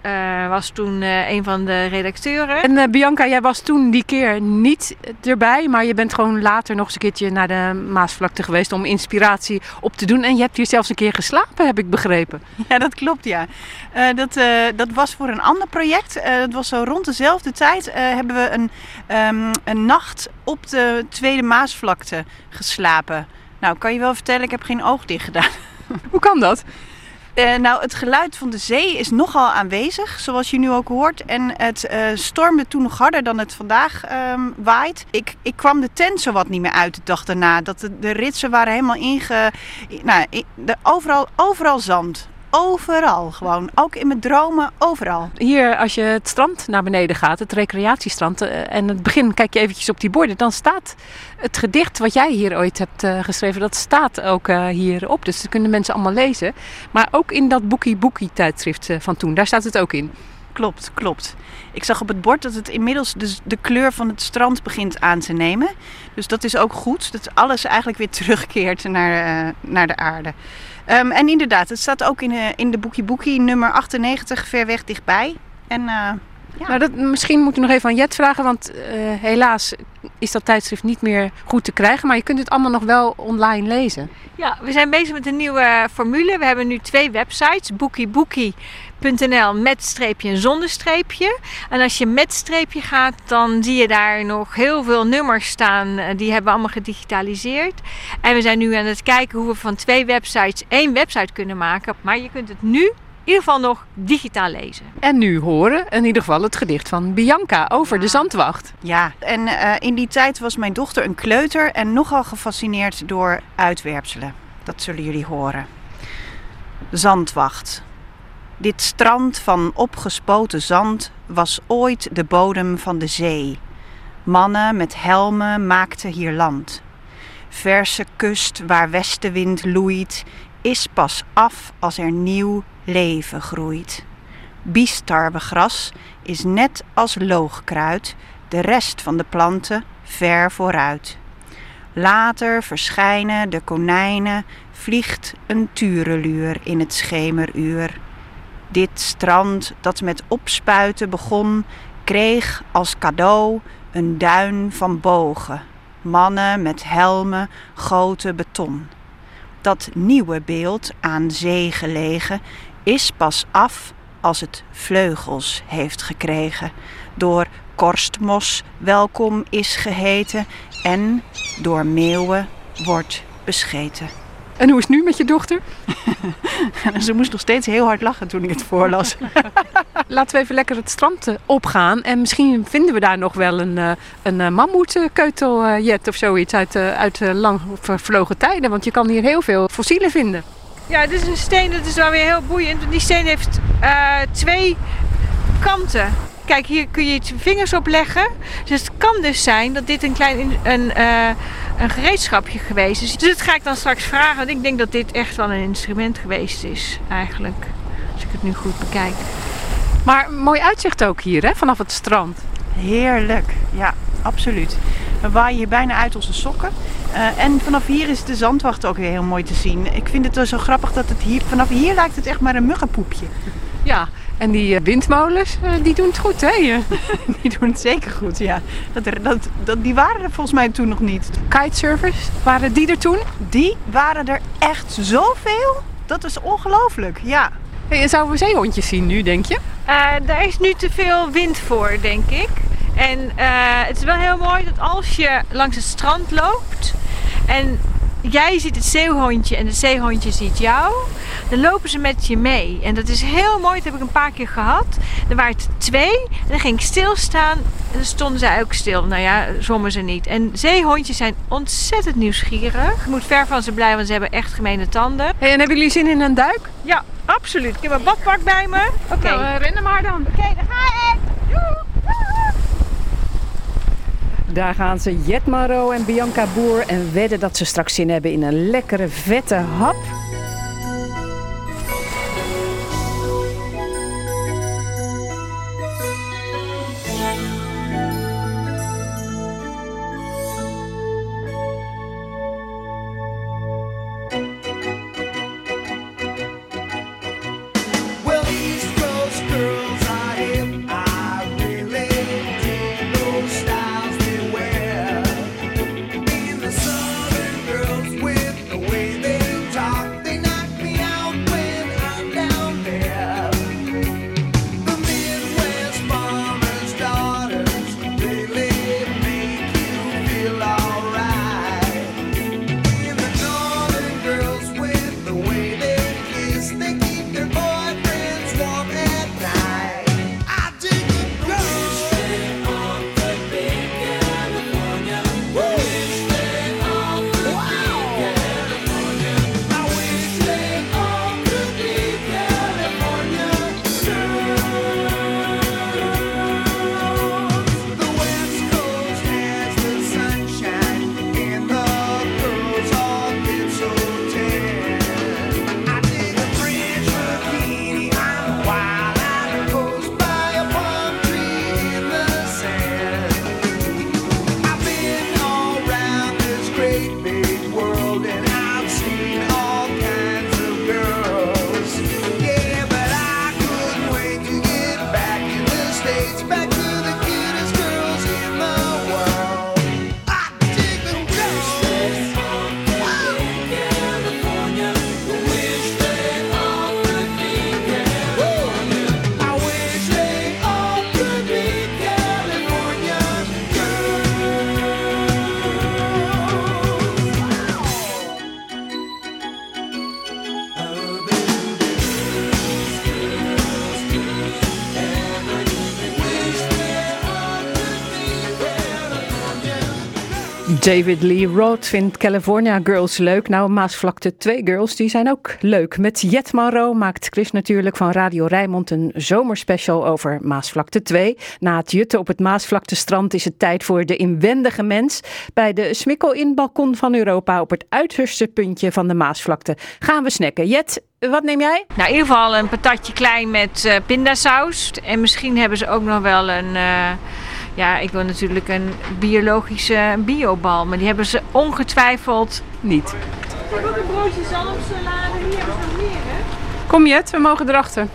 Eh, was toen eh, een van de redacteuren. En eh, Bianca, jij was toen die keer niet erbij, maar je bent gewoon later nog eens een keertje naar de Maasvlakte geweest om inspiratie op te doen. En je hebt hier zelfs een keer geslapen, heb ik begrepen. Ja, dat klopt, ja. Eh, dat, eh, dat was voor een ander project. Eh, dat was zo rond dezelfde tijd eh, hebben we een, ehm, een nacht op de Tweede Maasvlakte geslapen. Nou, kan je wel vertellen, ik heb geen oog dicht gedaan. Hoe kan dat? Eh, nou, het geluid van de zee is nogal aanwezig, zoals je nu ook hoort. En het eh, stormde toen nog harder dan het vandaag ehm, waait. Ik, ik kwam de tent zowat niet meer uit de dag daarna. Dat de, de ritsen waren helemaal inge... Nou, de, overal, overal zand. Overal gewoon. Ook in mijn dromen, overal. Hier, als je het strand naar beneden gaat, het recreatiestrand, eh, en het begin kijk je eventjes op die borden, dan staat het gedicht wat jij hier ooit hebt eh, geschreven, dat staat ook eh, hierop. Dus dat kunnen mensen allemaal lezen. Maar ook in dat Boekie Boekie tijdschrift van toen, daar staat het ook in. Klopt, klopt. Ik zag op het bord dat het inmiddels de, de kleur van het strand begint aan te nemen. Dus dat is ook goed. Dat alles eigenlijk weer terugkeert naar, naar de aarde. Ehm, en inderdaad, het staat ook in, eh, in de Boekie Boekie nummer 98, ver weg dichtbij. En eh, Nou, dat, misschien moet ik nog even aan Jet vragen, want eh, helaas is dat tijdschrift niet meer goed te krijgen. Maar je kunt het allemaal nog wel online lezen. Ja, we zijn bezig met een nieuwe formule. We hebben nu twee websites. Bookiebookie.nl met streepje en zonder streepje. En als je met streepje gaat, dan zie je daar nog heel veel nummers staan. Eh, Die hebben we allemaal gedigitaliseerd. En we zijn nu aan het kijken hoe we van twee websites één website kunnen maken. Maar je kunt het nu in ieder geval nog digitaal lezen. En nu horen in ieder geval het gedicht van Bianca over de zandwacht. ja, en eh, in die tijd was mijn dochter een kleuter en nogal gefascineerd door uitwerpselen. Dat zullen jullie horen. Zandwacht. Dit strand van opgespoten zand was ooit de bodem van de zee. Mannen met helmen maakten hier land. Verse kust waar westenwind loeit, is pas af als er nieuw leven groeit. Biestarwegras is net als loogkruid, de rest van de planten ver vooruit. Later verschijnen de konijnen, vliegt een tureluur in het schemeruur. Dit strand dat met opspuiten begon, kreeg als cadeau een duin van bogen. Mannen met helmen goten beton. Dat nieuwe beeld aan zee gelegen is pas af als het vleugels heeft gekregen. Door korstmos welkom is geheten en door meeuwen wordt bescheten. En hoe is het nu met je dochter? Ze moest nog steeds heel hard lachen toen ik het voorlas. Laten we even lekker het strand eh, opgaan. En misschien vinden we daar nog wel een, eh, een eh, mammoetkeuteljet of zoiets uit, eh, uit lang vervlogen tijden. Want je kan hier heel veel fossielen vinden. Ja, dit is een steen, dat is wel weer heel boeiend. want Die steen heeft eh, twee kanten. Kijk, hier kun je je vingers op leggen. Dus het kan dus zijn dat dit een klein in- een, eh, een gereedschapje geweest is. Dus dat ga ik dan straks vragen. Want ik denk dat dit echt wel een instrument geweest is, eigenlijk. Als ik het nu goed bekijk. Maar mooi uitzicht ook hier, hè, vanaf het strand. Heerlijk, ja, absoluut. We waaien hier bijna uit onze sokken. Eh, en vanaf hier is de zandwacht ook weer heel mooi te zien. Ik vind het wel zo grappig dat het hier, vanaf hier lijkt het echt maar een muggenpoepje. Ja, en die eh, windmolens, eh, die doen het goed, hè? Die doen het zeker goed, ja. Dat, dat, dat, die waren er volgens mij toen nog niet. Kitesurfers, waren die er toen? Die waren er echt zoveel. Dat is ongelooflijk, ja. Hey, en zouden we zeehondjes zien nu, denk je? Eh, daar is nu te veel wind voor, denk ik. En eh, het is wel heel mooi dat als je langs het strand loopt en jij ziet het zeehondje en het zeehondje ziet jou, dan lopen ze met je mee. En dat is heel mooi, dat heb ik een paar keer gehad. Er waren er twee en dan ging ik stilstaan en dan stonden zij ook stil. Nou ja, sommigen ze niet. En zeehondjes zijn ontzettend nieuwsgierig. Je moet ver van ze blijven, want ze hebben echt gemene tanden. Hey, en hebben jullie zin in een duik? Ja, absoluut. Ik heb een badpak bij me. Oké. Nou, eh, rennen maar dan. Oké, daar ga ik. Daar gaan ze Jet Maro en Bianca Boer en wedden dat ze straks zin hebben in een lekkere vette hap. David Lee Roth vindt California Girls leuk. Nou, Maasvlakte 2 Girls, die zijn ook leuk. Met Jet Monroe maakt Chris natuurlijk van Radio Rijnmond een zomerspecial over Maasvlakte 2. Na het jutten op het Maasvlaktestrand is het tijd voor de inwendige mens. Bij de Smikkel in Balkon van Europa op het uiterste puntje van de Maasvlakte gaan we snacken. Jet, wat neem jij? Nou, in ieder geval een patatje klein met eh, pindasaus. En misschien hebben ze ook nog wel een... eh, ja, ik wil natuurlijk een biologische biobal. Maar die hebben ze ongetwijfeld niet. Ik heb ook een broodje zalmsalade. Hier hebben ze nog meer, hè? Kom Jet, we mogen erachter.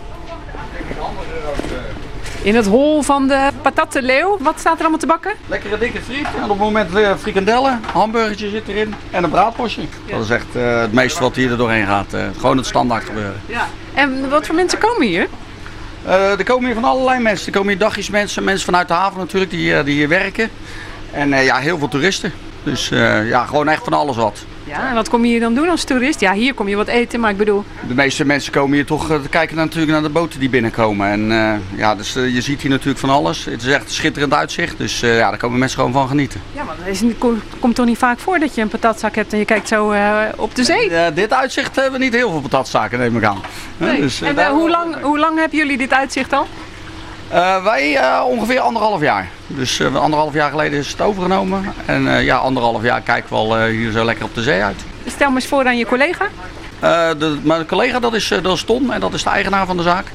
In het hol van de patatte leeuw. Wat staat er allemaal te bakken? Lekkere dikke friet. En op het moment frikandellen, hamburgertje zit erin en een braadpostje. Dat is echt eh, het meeste wat hier er doorheen gaat. Eh, gewoon het standaard gebeuren. Ja. En wat voor mensen komen hier? Eh, er komen hier van allerlei mensen. Er komen hier dagjesmensen, mensen vanuit de haven natuurlijk die, eh, die hier werken. En eh, ja, heel veel toeristen. Dus ja, gewoon echt van alles wat. Ja, en wat kom je hier dan doen als toerist? Ja, hier kom je wat eten, maar ik bedoel... De meeste mensen komen hier toch eh, te kijken naar, natuurlijk naar de boten die binnenkomen. En eh, ja, dus eh, je ziet hier natuurlijk van alles. Het is echt een schitterend uitzicht. Dus ja, daar komen mensen gewoon van genieten. Ja, maar het kom- komt toch niet vaak voor dat je een patatzak hebt en je kijkt zo op de zee? Eh, dit uitzicht hebben we niet heel veel patatzaken, neem ik aan. Nee. dus, en daar- hoe, lang, hoe lang hebben jullie dit uitzicht al? Eh, wij eh, ongeveer anderhalf jaar. Dus eh, anderhalf jaar geleden is het overgenomen. En ja, anderhalf jaar kijken we al hier zo lekker op de zee uit. Stel me eens voor aan je collega. De, mijn collega dat is, dat is Ton en dat is de eigenaar van de zaak.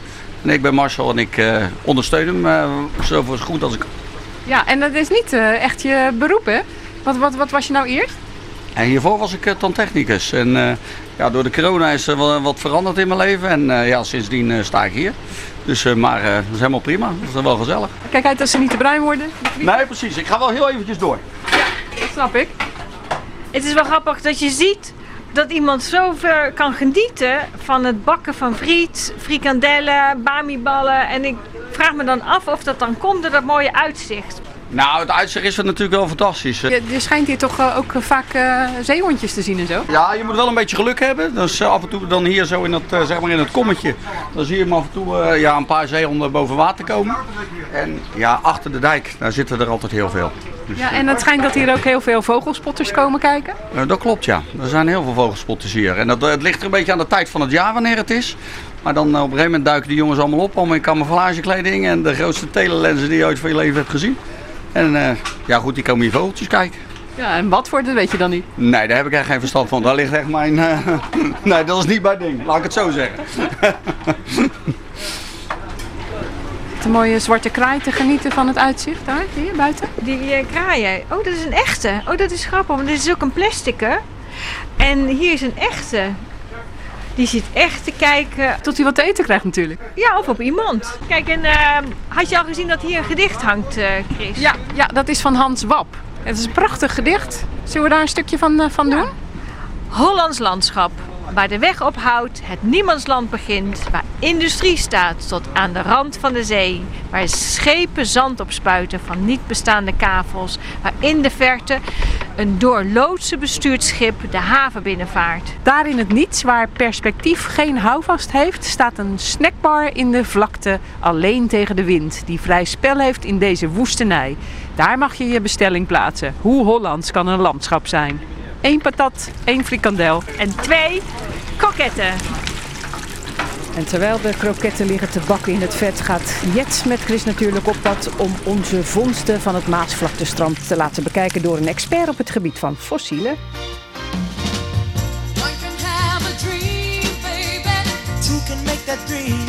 En ik ben Marcel en ik ondersteun hem zo goed als ik Ja, en dat is niet echt je beroep, hè? Wat, wat, wat was je nou eerst? En hiervoor was ik tandtechnicus. En ja, door de corona is er wel wat veranderd in mijn leven. En eh, ja, sindsdien eh, sta ik hier. Dus, eh, maar eh, dat is helemaal prima. Dat is wel gezellig. Kijk uit dat ze niet te bruin worden. Nee, precies. Ik ga wel heel eventjes door. Dat snap ik. Het is wel grappig dat je ziet dat iemand zo ver kan genieten van het bakken van friet, frikandellen, bamiballen. En ik vraag me dan af of dat dan komt door dat mooie uitzicht. Nou, het uitzicht is er natuurlijk wel fantastisch. Je, je schijnt hier toch eh, ook vaak eh, zeehondjes te zien en zo. Ja, je moet wel een beetje geluk hebben. Dus eh, af en toe dan hier zo in, dat, eh, zeg maar in het kommetje. Dan zie je hem af en toe eh, ja, een paar zeehonden boven water komen. En ja, achter de dijk, daar zitten er altijd heel veel. Dus, Ja, en het schijnt dat hier ook heel veel vogelspotters komen kijken. Eh, dat klopt, ja. Er zijn heel veel vogelspotters hier. En dat, eh, het ligt er een beetje aan de tijd van het jaar wanneer het is. Maar dan eh, op een gegeven moment duiken die jongens allemaal op, allemaal in camouflagekleding en de grootste telelenzen die je ooit van je leven hebt gezien. En eh, ja goed, die komen hier vogeltjes kijken. Ja, en wat voor, dat weet je dan niet. Nee, daar heb ik echt geen verstand van. Daar ligt echt mijn... eh, nee, dat is niet mijn ding. Laat ik het zo zeggen. De mooie zwarte kraai te genieten van het uitzicht daar, hier buiten. Die eh, kraaien, oh dat is een echte. Oh dat is grappig, want dit is ook een plastic hè? En hier is een echte. Die zit echt te kijken. Tot hij wat te eten krijgt natuurlijk. Ja, of op iemand. Kijk, en eh, had je al gezien dat hier een gedicht hangt, eh, Chris? Ja, ja, dat is van Hans Wap. Het is een prachtig gedicht. Zullen we daar een stukje van, eh, van doen? Hollands landschap, waar de weg ophoudt, het niemandsland begint, waar industrie staat tot aan de rand van de zee, waar schepen zand opspuiten van niet bestaande kavels, waar in de verte een door loodsen bestuurd schip de haven binnenvaart. Daar in het niets, waar perspectief geen houvast heeft, staat een snackbar in de vlakte alleen tegen de wind, die vrij spel heeft in deze woestenij. Daar mag je je bestelling plaatsen. Hoe Hollands kan een landschap zijn? Eén patat, één frikandel. En twee kroketten. En terwijl de kroketten liggen te bakken in het vet, gaat Jet met Chris natuurlijk op pad om onze vondsten van het Maasvlaktestrand te laten bekijken door een expert op het gebied van fossielen. have a dream,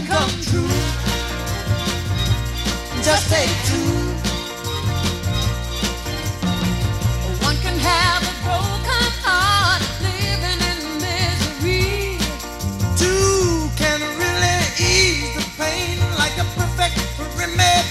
just take two. One can have a broken heart living in misery. Two can really ease the pain like a perfect remedy.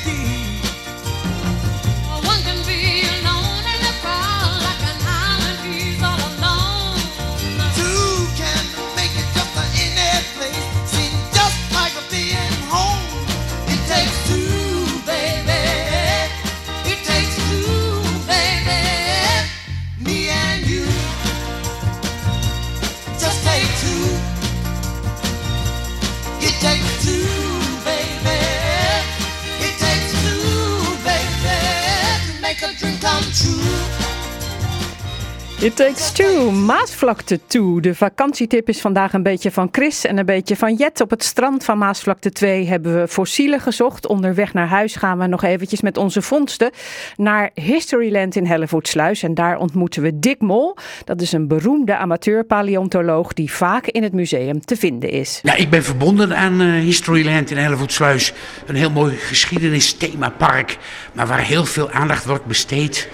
It takes two, Maasvlakte 2. De vakantietip is vandaag een beetje van Chris en een beetje van Jet. Op het strand van Maasvlakte 2 hebben we fossielen gezocht. Onderweg naar huis gaan we nog eventjes met onze vondsten naar Historyland in Hellevoetsluis. En daar ontmoeten we Dick Mol. Dat is een beroemde amateur-paleontoloog die vaak in het museum te vinden is. Ja, ik ben verbonden aan eh, Historyland in Hellevoetsluis. Een heel mooi geschiedenisthemapark, maar waar heel veel aandacht wordt besteed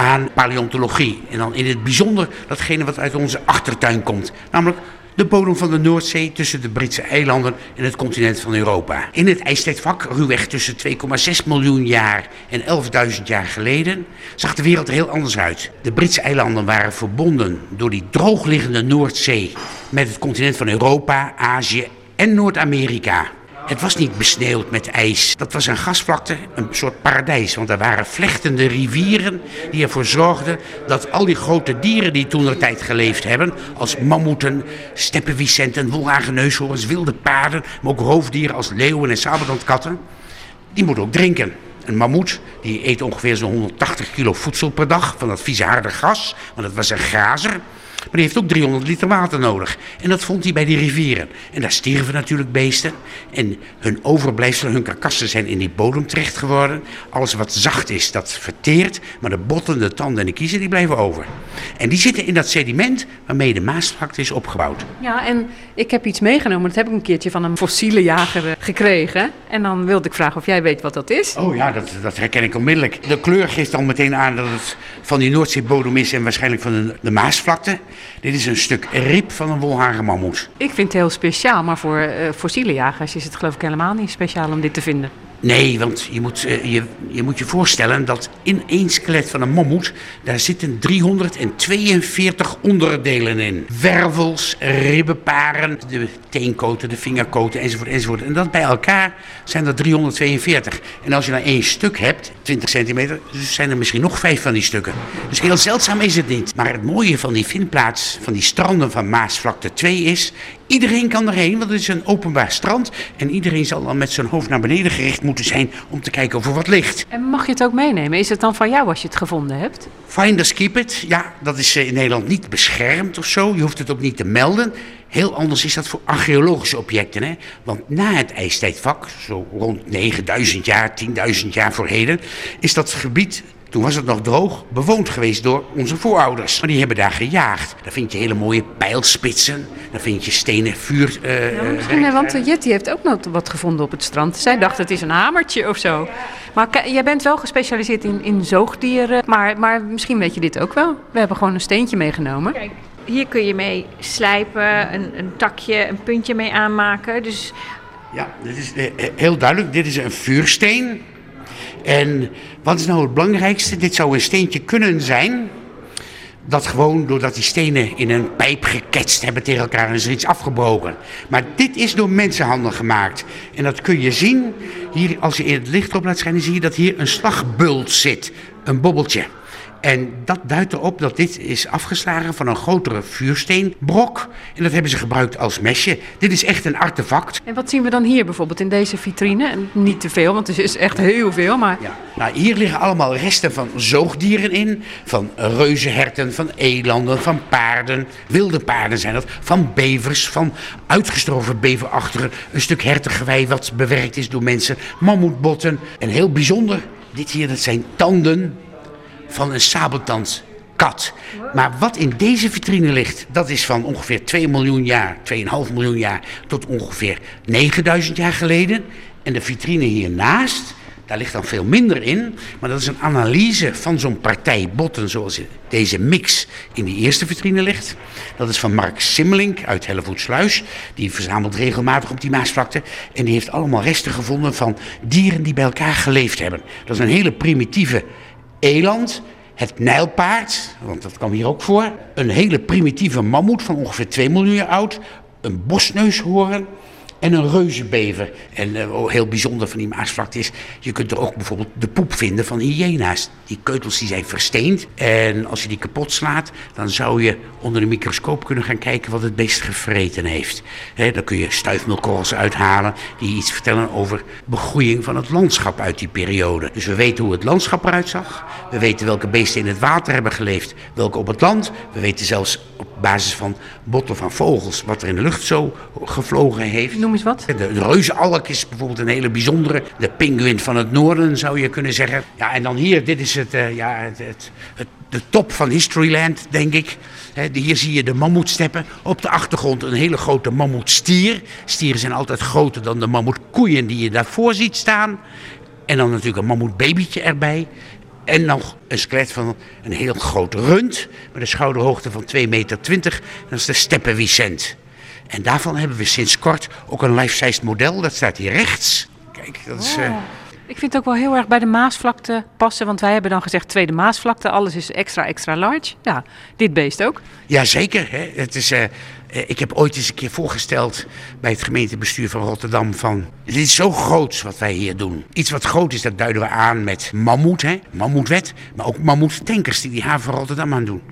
aan paleontologie. En dan in het bijzonder datgene wat uit onze achtertuin komt. Namelijk de bodem van de Noordzee tussen de Britse eilanden en het continent van Europa. In het ijstijdvak, ruwweg tussen 2,6 miljoen jaar en 11.000 jaar geleden, zag de wereld er heel anders uit. De Britse eilanden waren verbonden door die droogliggende Noordzee met het continent van Europa, Azië en Noord-Amerika. Het was niet besneeuwd met ijs. Dat was een gasvlakte, een soort paradijs. Want er waren vlechtende rivieren die ervoor zorgden dat al die grote dieren die toen de tijd geleefd hebben, als mammoeten, steppenwicenten, wolhagen neushoorns, wilde paarden, maar ook roofdieren als leeuwen en sabeltandkatten, die moeten ook drinken. Een mammoet die eet ongeveer zo'n 180 kilo voedsel per dag van dat vieze harde gras, want het was een grazer. Maar die heeft ook 300 liter water nodig. En dat vond hij bij die rivieren. En daar stierven natuurlijk beesten. En hun overblijfselen, hun karkassen zijn in die bodem terecht geworden. Alles wat zacht is, dat verteert. Maar de botten, de tanden en de kiezen, die blijven over. En die zitten in dat sediment waarmee de Maasvlakte is opgebouwd. Ja, en ik heb iets meegenomen. Dat heb ik een keertje van een fossiele jager eh, gekregen. En dan wilde ik vragen of jij weet wat dat is. Oh ja, dat, dat herken ik onmiddellijk. De kleur geeft dan meteen aan dat het van die Noordzeebodem is en waarschijnlijk van de, de Maasvlakte. Dit is een stuk rib van een wolhagenmammoet. Ik vind het heel speciaal, maar voor eh, fossiele jagers is het geloof ik helemaal niet speciaal om dit te vinden. Nee, want je moet, eh, je, je moet je voorstellen dat in één skelet van een mammoet, daar zitten 342 onderdelen in. Wervels, ribbenparen, de teenkoten, de vingerkoten enzovoort enzovoort. En dat bij elkaar zijn er 342. En als je nou één stuk hebt, 20 centimeter, dus zijn er misschien nog vijf van die stukken. Dus heel zeldzaam is het niet. Maar het mooie van die vindplaats, van die stranden van Maasvlakte 2 is, Iedereen kan erheen, want het is een openbaar strand. En iedereen zal dan met zijn hoofd naar beneden gericht moeten zijn om te kijken of er wat ligt. En mag je het ook meenemen? Is het dan van jou als je het gevonden hebt? Finders keep it. Ja, dat is eh, in Nederland niet beschermd of zo. Je hoeft het ook niet te melden. Heel anders is dat voor archeologische objecten. Hè? Want na het ijstijdvak, zo rond 9000 jaar, 10.000 jaar voor heden, is dat gebied toen was het nog droog, bewoond geweest door onze voorouders. Maar die hebben daar gejaagd. Daar vind je hele mooie pijlspitsen. Daar vind je stenen vuur. eh, Ja, eh, misschien, want eh, Jetty heeft ook nog wat gevonden op het strand. Zij dacht het is een hamertje of zo. Maar jij bent wel gespecialiseerd in, in zoogdieren. Maar, maar misschien weet je dit ook wel. We hebben gewoon een steentje meegenomen. Kijk, hier kun je mee slijpen, een, een takje, een puntje mee aanmaken. Dus Ja, dit is heel duidelijk. Dit is een vuursteen. En wat is nou het belangrijkste? Dit zou een steentje kunnen zijn. Dat gewoon doordat die stenen in een pijp geketst hebben tegen elkaar en er iets afgebroken. Maar dit is door mensenhanden gemaakt. En dat kun je zien. Hier, als je in het licht op laat schijnen, zie je dat hier een slagbult zit. Een bobbeltje. En dat duidt erop dat dit is afgeslagen van een grotere vuursteenbrok. En dat hebben ze gebruikt als mesje. Dit is echt een artefact. En wat zien we dan hier bijvoorbeeld in deze vitrine? En Niet te veel, want er is echt heel veel. Maar Nou, hier liggen allemaal resten van zoogdieren in. Van reuzenherten, van elanden, van paarden. Wilde paarden zijn dat. Van bevers, van uitgestorven beverachtigen. Een stuk hertengewei wat bewerkt is door mensen. Mammoetbotten. En heel bijzonder, dit hier, dat zijn tanden van een sabeltandkat. Maar wat in deze vitrine ligt, dat is van ongeveer 2 miljoen jaar, 2,5 miljoen jaar tot ongeveer 9000 jaar geleden. En de vitrine hiernaast, daar ligt dan veel minder in. Maar dat is een analyse van zo'n partij botten zoals deze mix in die eerste vitrine ligt. Dat is van Mark Simmelink uit Hellevoetsluis. Die verzamelt regelmatig op die Maasvlakte. En die heeft allemaal resten gevonden van dieren die bij elkaar geleefd hebben. Dat is een hele primitieve eland. Het nijlpaard, want dat kwam hier ook voor. Een hele primitieve mammoet van ongeveer 2 miljoen jaar oud. Een bosneushoorn. En een reuzenbever. En eh, oh, heel bijzonder van die Maasvlakte is, je kunt er ook bijvoorbeeld de poep vinden van hyena's. Die keutels die zijn versteend en als je die kapot slaat, dan zou je onder de microscoop kunnen gaan kijken wat het beest gevreten heeft. Hè, dan kun je stuifmeelkorrels uithalen die iets vertellen over begroeiing van het landschap uit die periode. Dus we weten hoe het landschap eruit zag. We weten welke beesten in het water hebben geleefd, welke op het land. We weten zelfs op basis van botten van vogels wat er in de lucht zo gevlogen heeft. Wat. De, reuzenalk is bijvoorbeeld een hele bijzondere. De pinguïn van het noorden zou je kunnen zeggen. Ja, en dan hier, dit is het, eh, ja, het, het, de top van Historyland, denk ik. Hier zie je de mammoetsteppen. Op de achtergrond een hele grote mammoetstier. Stieren zijn altijd groter dan de mammoetkoeien die je daarvoor ziet staan. En dan natuurlijk een mammoetbabytje erbij. En nog een skelet van een heel groot rund. Met een schouderhoogte van 2,20 meter. Dat is de steppenwicent. En daarvan hebben we sinds kort ook een life-sized model. Dat staat hier rechts. Kijk, dat is... eh, Ik vind het ook wel heel erg bij de Maasvlakte passen, want wij hebben dan gezegd tweede Maasvlakte, alles is extra, extra large. Ja, dit beest ook. Jazeker. Hè. Het is, eh, ik heb ooit eens een keer voorgesteld bij het gemeentebestuur van Rotterdam van... Dit is zo groot wat wij hier doen. Iets wat groot is, dat duiden we aan met mammoet, hè, mammoetwet. Maar ook mammoettankers die die haven van Rotterdam aan doen.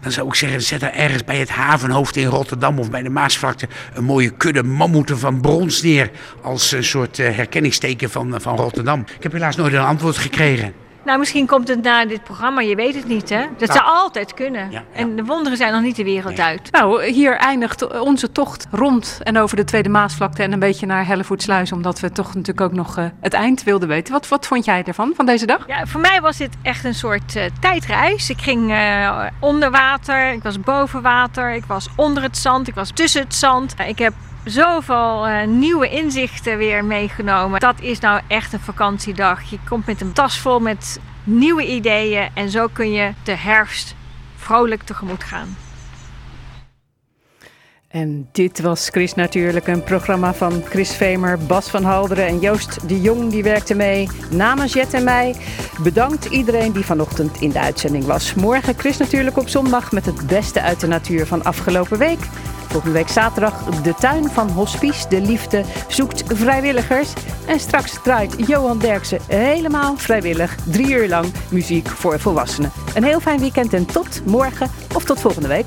Dan zou ik zeggen, zet er ergens bij het havenhoofd in Rotterdam of bij de Maasvlakte een mooie kudde mammoeten van brons neer. Als een soort eh, herkenningsteken van, van Rotterdam. Ik heb helaas nooit een antwoord gekregen. Nou, misschien komt het na dit programma, je weet het niet, hè? Dat Nou. zou altijd kunnen. En de wonderen zijn nog niet de wereld uit. Nou, hier eindigt onze tocht rond en over de Tweede Maasvlakte en een beetje naar Hellevoetsluis, omdat we toch natuurlijk ook nog eh, het eind wilden weten. Wat, wat vond jij ervan, van deze dag? Ja, voor mij was dit echt een soort eh, tijdreis. Ik ging eh, onder water, ik was boven water, ik was onder het zand, ik was tussen het zand. Ik heb zoveel eh, nieuwe inzichten weer meegenomen. Dat is nou echt een vakantiedag. Je komt met een tas vol met nieuwe ideeën en zo kun je de herfst vrolijk tegemoet gaan. En dit was Chris natuurlijk, een programma van Chris Vemer, Bas van Halderen en Joost de Jong die werkte mee. Namens Jet en mij bedankt iedereen die vanochtend in de uitzending was. Morgen Chris natuurlijk op zondag met het beste uit de natuur van afgelopen week. Volgende week zaterdag de tuin van Hospice, de liefde zoekt vrijwilligers. En straks draait Johan Derksen helemaal vrijwillig drie uur lang muziek voor volwassenen. Een heel fijn weekend en tot morgen of tot volgende week.